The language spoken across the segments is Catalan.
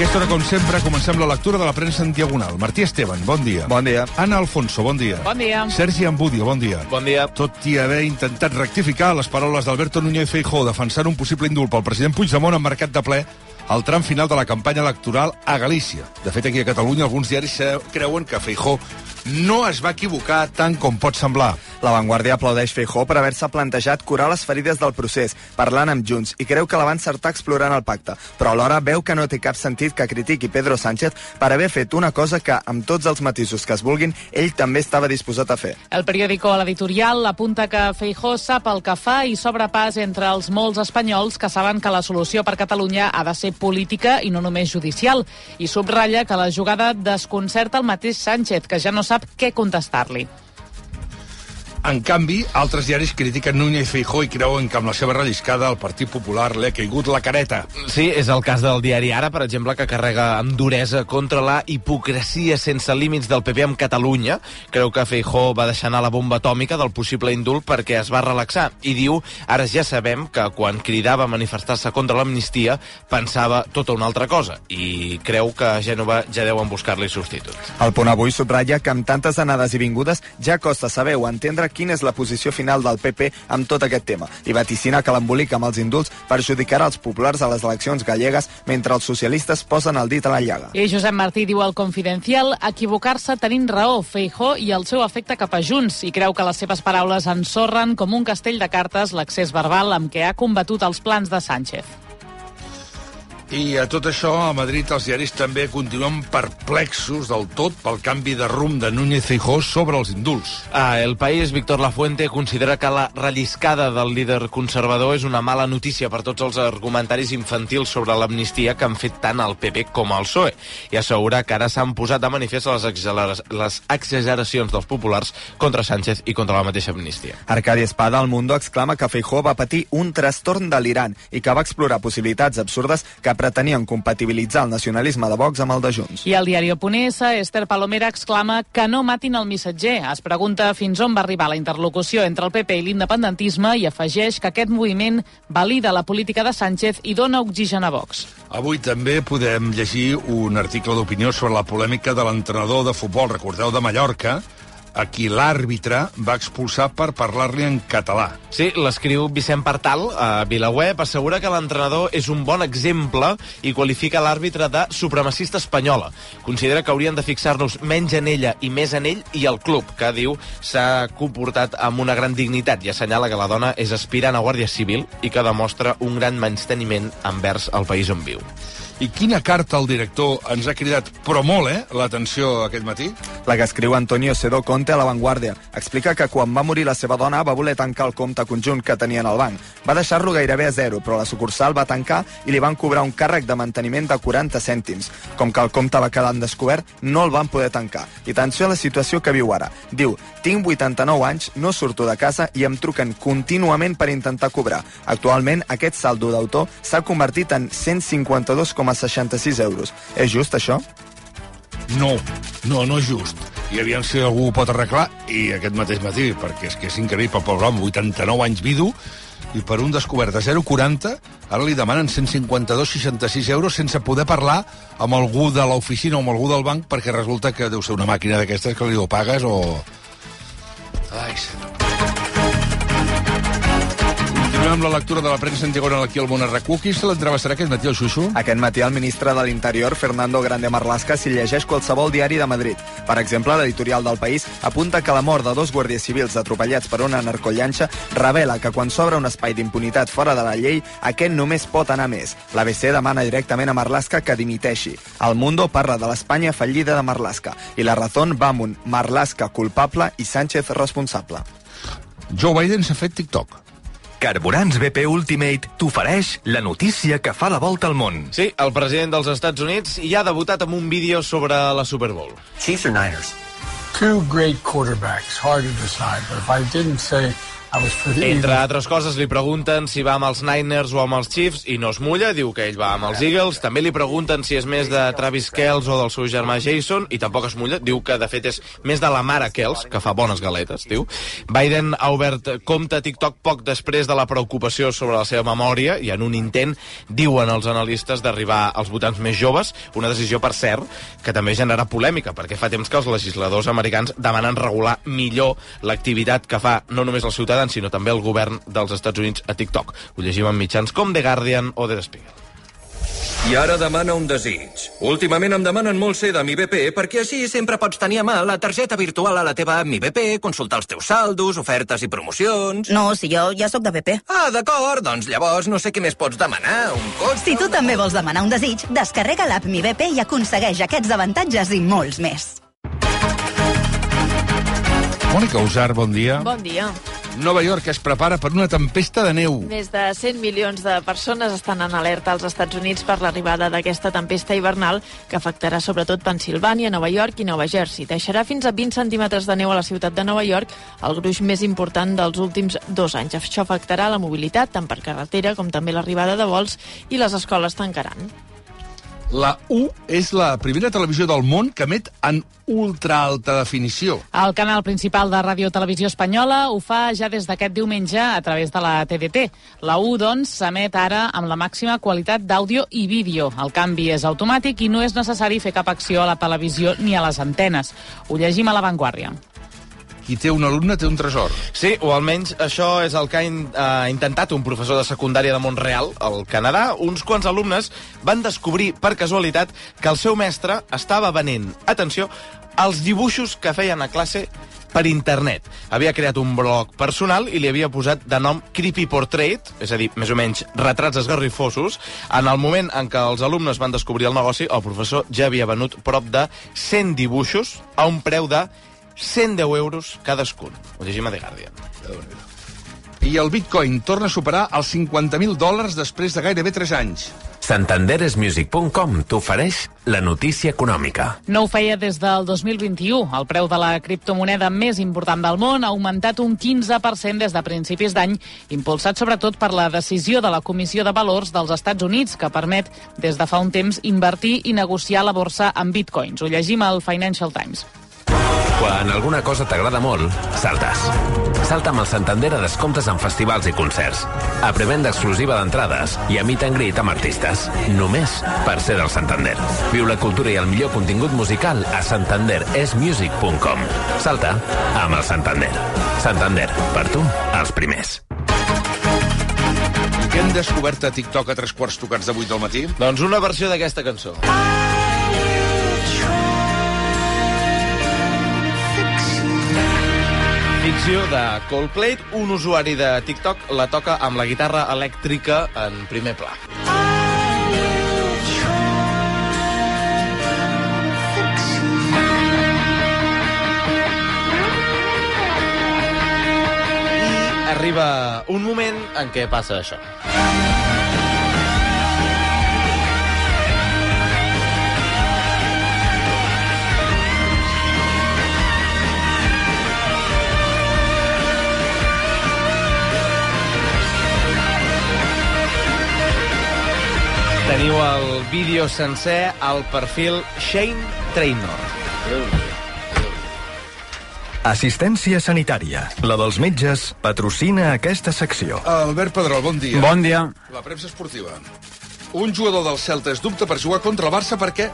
aquesta hora, com sempre, comencem la lectura de la premsa en diagonal. Martí Esteban, bon dia. Bon dia. Anna Alfonso, bon dia. Bon dia. Sergi Ambudio, bon dia. Bon dia. Tot i haver intentat rectificar les paraules d'Alberto Núñez Feijó defensant un possible indult pel president Puigdemont han marcat de ple el tram final de la campanya electoral a Galícia. De fet, aquí a Catalunya alguns diaris creuen que Feijó no es va equivocar tant com pot semblar. La Vanguardia aplaudeix Feijó per haver-se plantejat curar les ferides del procés, parlant amb Junts, i creu que la va encertar explorant el pacte. Però alhora veu que no té cap sentit que critiqui Pedro Sánchez per haver fet una cosa que, amb tots els matisos que es vulguin, ell també estava disposat a fer. El periòdico L'Editorial apunta que Feijó sap el que fa i s'obre pas entre els molts espanyols que saben que la solució per Catalunya ha de ser política i no només judicial. I subratlla que la jugada desconcerta el mateix Sánchez, que ja no sap què contestar-li. En canvi, altres diaris critiquen Núñez Feijó i creuen que amb la seva relliscada el Partit Popular li ha caigut la careta. Sí, és el cas del diari Ara, per exemple, que carrega amb duresa contra la hipocresia sense límits del PP amb Catalunya. Creu que Feijó va deixar anar la bomba atòmica del possible indult perquè es va relaxar. I diu, ara ja sabem que quan cridava a manifestar-se contra l'amnistia pensava tota una altra cosa. I creu que a Gènova ja deuen buscar-li substitut. El punt avui subratlla que amb tantes anades i vingudes ja costa saber o entendre quina és la posició final del PP amb tot aquest tema i vaticina que l'embolic amb els indults perjudicarà els populars a les eleccions gallegues mentre els socialistes posen el dit a la llaga. I Josep Martí diu al Confidencial equivocar-se tenint raó Feijó i el seu efecte cap a Junts i creu que les seves paraules ensorren com un castell de cartes l'accés verbal amb què ha combatut els plans de Sánchez. I a tot això, a Madrid els diaris també continuen perplexos del tot pel canvi de rumb de Núñez Feijó sobre els indults. Ah, el País, Víctor Lafuente, considera que la relliscada del líder conservador és una mala notícia per tots els argumentaris infantils sobre l'amnistia que han fet tant el PP com el PSOE i assegura que ara s'han posat de manifest les, les exageracions dels populars contra Sánchez i contra la mateixa amnistia. Arcadi Espada al Mundo exclama que Feijó va patir un trastorn delirant i que va explorar possibilitats absurdes que pretenien compatibilitzar el nacionalisme de Vox amb el de Junts. I el diari Oponesa, Esther Palomera exclama que no matin el missatger. Es pregunta fins on va arribar la interlocució entre el PP i l'independentisme i afegeix que aquest moviment valida la política de Sánchez i dona oxigen a Vox. Avui també podem llegir un article d'opinió sobre la polèmica de l'entrenador de futbol, recordeu, de Mallorca, a qui l'àrbitre va expulsar per parlar-li en català. Sí, l'escriu Vicent Partal a Vilaweb, assegura que l'entrenador és un bon exemple i qualifica l'àrbitre de supremacista espanyola. Considera que haurien de fixar-nos menys en ella i més en ell i el club, que diu s'ha comportat amb una gran dignitat i assenyala que la dona és aspirant a Guàrdia Civil i que demostra un gran menysteniment envers el país on viu. I quina carta el director ens ha cridat, però molt, eh, l'atenció aquest matí? La que escriu Antonio Sedó Conte a La Vanguardia. Explica que quan va morir la seva dona va voler tancar el compte conjunt que tenien al banc. Va deixar-lo gairebé a zero, però la sucursal va tancar i li van cobrar un càrrec de manteniment de 40 cèntims. Com que el compte va quedar en descobert, no el van poder tancar. I atenció a la situació que viu ara. Diu, tinc 89 anys, no surto de casa i em truquen contínuament per intentar cobrar. Actualment, aquest saldo d'autor s'ha convertit en 152,66 euros. És just, això? No, no, no és just. I aviam si algú ho pot arreglar, i aquest mateix matí, perquè és que és increïble, pobre home, 89 anys vidu, i per un descobert de 0,40, ara li demanen 152,66 euros sense poder parlar amb algú de l'oficina o amb algú del banc, perquè resulta que deu ser una màquina d'aquestes que li ho pagues o... Ai, senyor. Continuem amb la lectura de la premsa en diagonal aquí al Món RQ. Qui se l'entrevestarà aquest matí, el Xuxu? Aquest matí el ministre de l'Interior, Fernando Grande Marlasca, s'hi llegeix qualsevol diari de Madrid. Per exemple, l'editorial del País apunta que la mort de dos guàrdies civils atropellats per una narcollanxa revela que quan s'obre un espai d'impunitat fora de la llei, aquest només pot anar més. L'ABC demana directament a Marlasca que dimiteixi. El Mundo parla de l'Espanya fallida de Marlasca i la Razón va amb un Marlasca culpable i Sánchez responsable. Joe Biden s'ha fet TikTok. Carburants BP Ultimate t'ofereix la notícia que fa la volta al món. Sí, el president dels Estats Units ja ha debutat amb un vídeo sobre la Super Bowl. Chiefs or Niners? two great quarterbacks. Hard to decide, but if I didn't say Entre altres coses, li pregunten si va amb els Niners o amb els Chiefs i no es mulla, diu que ell va amb els Eagles. També li pregunten si és més de Travis Kells o del seu germà Jason i tampoc es mulla. Diu que, de fet, és més de la mare Kells, que fa bones galetes, diu. Biden ha obert compte a TikTok poc després de la preocupació sobre la seva memòria i en un intent, diuen els analistes, d'arribar als votants més joves, una decisió, per cert, que també genera polèmica, perquè fa temps que els legisladors americans demanen regular millor l'activitat que fa no només els ciutadans, sinó també el govern dels Estats Units a TikTok. Ho llegim en mitjans com The Guardian o The Spiegel. I ara demana un desig. Últimament em demanen molt ser de mi BP perquè així sempre pots tenir a mà la targeta virtual a la teva app Mi BP, consultar els teus saldos, ofertes i promocions... No, si jo ja sóc de BP. Ah, d'acord, doncs llavors no sé què més pots demanar. Un cotxe... Si tu també vols demanar un desig, descarrega l'app Mi BP i aconsegueix aquests avantatges i molts més. Mònica Usar, bon dia. Bon dia. Nova York es prepara per una tempesta de neu. Més de 100 milions de persones estan en alerta als Estats Units per l'arribada d'aquesta tempesta hivernal que afectarà sobretot Pensilvània, Nova York i Nova Jersey. Deixarà fins a 20 centímetres de neu a la ciutat de Nova York, el gruix més important dels últims dos anys. Això afectarà la mobilitat tant per carretera com també l'arribada de vols i les escoles tancaran. La U és la primera televisió del món que emet en ultra alta definició. El canal principal de Ràdio Televisió Espanyola ho fa ja des d'aquest diumenge a través de la TDT. La U, doncs, s'emet ara amb la màxima qualitat d'àudio i vídeo. El canvi és automàtic i no és necessari fer cap acció a la televisió ni a les antenes. Ho llegim a l'avantguàrdia. Qui té un alumne té un tresor. Sí, o almenys això és el que ha in, intentat un professor de secundària de Montreal, al Canadà. Uns quants alumnes van descobrir, per casualitat, que el seu mestre estava venent, atenció, els dibuixos que feien a classe per internet. Havia creat un blog personal i li havia posat de nom Creepy Portrait, és a dir, més o menys retrats esgarrifosos. En el moment en què els alumnes van descobrir el negoci, el professor ja havia venut prop de 100 dibuixos a un preu de 110 euros cadascun. Ho llegim a The Guardian. I el bitcoin torna a superar els 50.000 dòlars després de gairebé 3 anys. Santanderesmusic.com t'ofereix la notícia econòmica. No ho feia des del 2021. El preu de la criptomoneda més important del món ha augmentat un 15% des de principis d'any, impulsat sobretot per la decisió de la Comissió de Valors dels Estats Units, que permet des de fa un temps invertir i negociar la borsa amb bitcoins. Ho llegim al Financial Times. Quan alguna cosa t'agrada molt, saltes. Salta amb el Santander a descomptes en festivals i concerts. A prevenda exclusiva d'entrades i a meet and greet amb artistes. Només per ser del Santander. Viu la cultura i el millor contingut musical a santanderesmusic.com. Salta amb el Santander. Santander, per tu, els primers. Què hem descobert a TikTok a tres quarts tocats de vuit del matí? Doncs una versió d'aquesta cançó. Ficció de Coldplay, un usuari de TikTok la toca amb la guitarra elèctrica en primer pla. I arriba un moment en què passa això. Teniu el vídeo sencer al perfil Shane Trainor. Assistència sanitària. La dels metges patrocina aquesta secció. Albert Pedrol, bon dia. Bon dia. La premsa esportiva. Un jugador del Celta es dubta per jugar contra el Barça perquè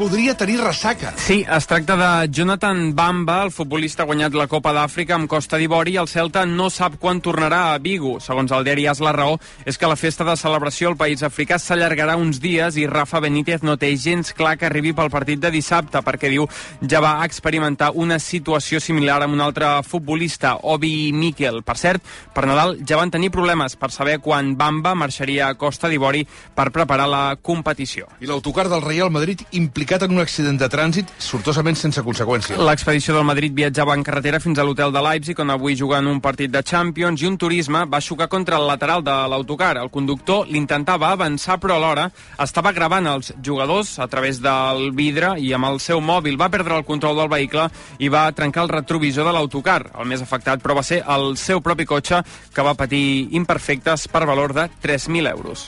podria tenir ressaca. Sí, es tracta de Jonathan Bamba, el futbolista guanyat la Copa d'Àfrica amb Costa d'Ivori i el Celta no sap quan tornarà a Vigo. Segons el diari As, la raó és que la festa de celebració al país africà s'allargarà uns dies i Rafa Benítez no té gens clar que arribi pel partit de dissabte perquè diu ja va experimentar una situació similar amb un altre futbolista, Obi Mikel. Per cert, per Nadal ja van tenir problemes per saber quan Bamba marxaria a Costa d'Ivori per preparar la competició. I l'autocar del Real Madrid implicat implicat en un accident de trànsit sortosament sense conseqüències. L'expedició del Madrid viatjava en carretera fins a l'hotel de Leipzig, on avui juguen un partit de Champions, i un turisme va xocar contra el lateral de l'autocar. El conductor l'intentava avançar, però alhora estava gravant els jugadors a través del vidre i amb el seu mòbil va perdre el control del vehicle i va trencar el retrovisor de l'autocar. El més afectat, però, va ser el seu propi cotxe, que va patir imperfectes per valor de 3.000 euros.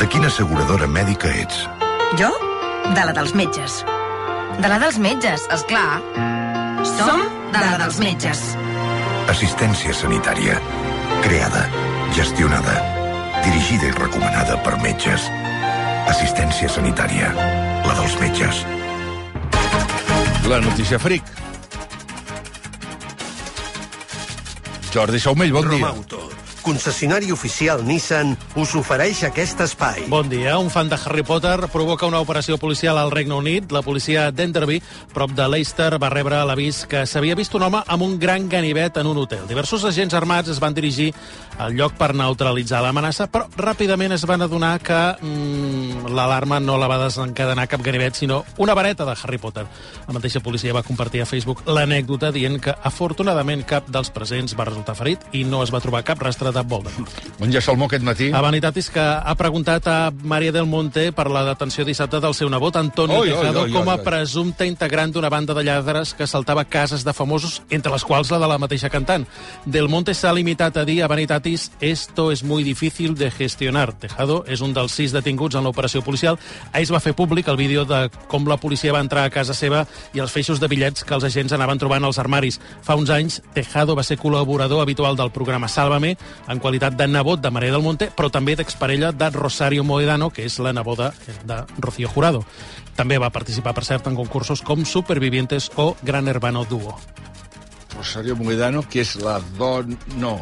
De quina asseguradora mèdica ets? Jo? De la dels metges. De la dels metges, és clar. Som de la dels metges. Assistència sanitària. Creada, gestionada, dirigida i recomanada per metges. Assistència sanitària. La dels metges. La notícia fric. Jordi Saumell, bon dia. Romauto, concessionari oficial Nissan, us ofereix aquest espai. Bon dia. Un fan de Harry Potter provoca una operació policial al Regne Unit. La policia d'Enderby, prop de Leicester, va rebre l'avís que s'havia vist un home amb un gran ganivet en un hotel. Diversos agents armats es van dirigir al lloc per neutralitzar l'amenaça, però ràpidament es van adonar que mm, l'alarma no la va desencadenar cap ganivet, sinó una vareta de Harry Potter. La mateixa policia va compartir a Facebook l'anècdota dient que, afortunadament, cap dels presents va resultar ferit i no es va trobar cap rastre de Voldemort. Bon dia, Salmó, aquest matí. A Vanitatis, que ha preguntat a Maria del Monte per la detenció dissabte del seu nebot, Antonio Oi, oi, Tejado, oi, com a oi, oi. presumpte integrant d'una banda de lladres que saltava cases de famosos, entre les quals la de la mateixa cantant. Del Monte s'ha limitat a dir a Vanitatis esto es muy difícil de gestionar. Tejado és un dels sis detinguts en l'operació policial. Ahir es va fer públic el vídeo de com la policia va entrar a casa seva i els feixos de bitllets que els agents anaven trobant als armaris. Fa uns anys, Tejado va ser col·laborador habitual del programa Sálvame, en qualitat de nebot de Maria del Monte, però també d'exparella de Rosario Moedano, que és la neboda de Rocío Jurado. També va participar, per cert, en concursos com Supervivientes o Gran Hermano Duo. Rosario Moedano, que és la don... No.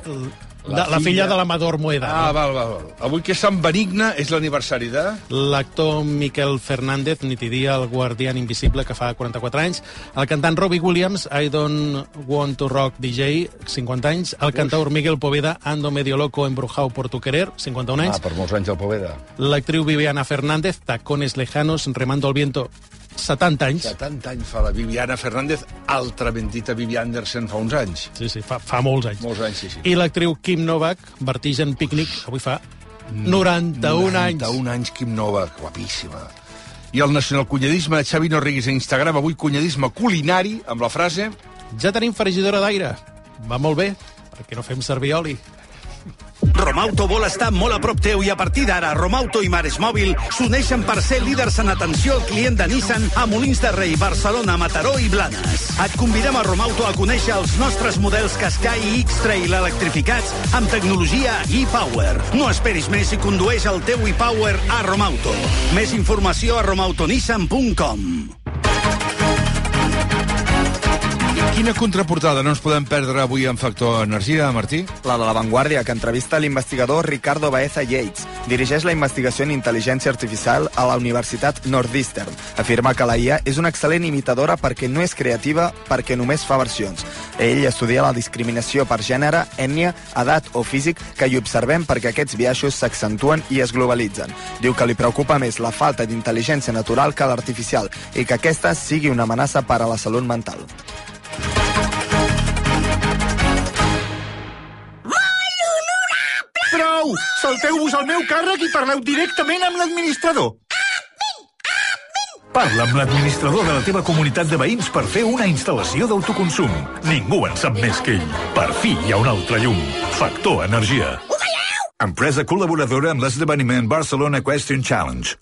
La, la filla de l'Amador Moedano. Ah, val, val, val. Avui que és Sant Benigne és l'aniversari de... L'actor Miquel Fernández, nitidia el guardián invisible, que fa 44 anys. El cantant Robbie Williams, I don't want to rock DJ, 50 anys. El cantaor Miguel Poveda, Ando medio loco embrujado por tu querer, 51 anys. Ah, per molts anys el Poveda. L'actriu Viviana Fernández, Tacones lejanos, remando el viento, 70 anys. 70 anys fa la Viviana Fernández, altrament dita Vivi Anderson fa uns anys. Sí, sí, fa, fa molts anys. Molts anys, sí, sí. I l'actriu Kim Novak, Vertigen Picnic, avui fa 91 anys. 91 anys, Quim Nova, guapíssima. I el nacionalcunyadisme de Xavi Norrigues a Instagram, avui cunyadisme culinari, amb la frase... Ja tenim fregidora d'aire. Va molt bé, perquè no fem servir oli. Romauto vol estar molt a prop teu i a partir d'ara Romauto i Mares Mòbil s'uneixen per ser líders en atenció al client de Nissan a Molins de Rei, Barcelona, Mataró i Blanes. Et convidem a Romauto a conèixer els nostres models Qashqai i X-Trail electrificats amb tecnologia e-Power. No esperis més i condueix el teu e-Power a Romauto. Més informació a romautonissan.com. Quina contraportada no ens podem perdre avui en Factor Energia, Martí? La de La Vanguardia, que entrevista l'investigador Ricardo Baeza Yates. Dirigeix la investigació en intel·ligència artificial a la Universitat Northeastern. Afirma que la IA és una excel·lent imitadora perquè no és creativa, perquè només fa versions. Ell estudia la discriminació per gènere, ètnia, edat o físic que hi observem perquè aquests biaixos s'accentuen i es globalitzen. Diu que li preocupa més la falta d'intel·ligència natural que l'artificial i que aquesta sigui una amenaça per a la salut mental. Salteu-vos al meu càrrec i parleu directament amb l'administrador. Parla amb l'administrador de la teva comunitat de veïns per fer una instal·lació d'autoconsum. Ningú en sap més que ell. Per fi hi ha un altre llum. Factor Energia. Empresa col·laboradora amb l'esdeveniment Barcelona Question Challenge.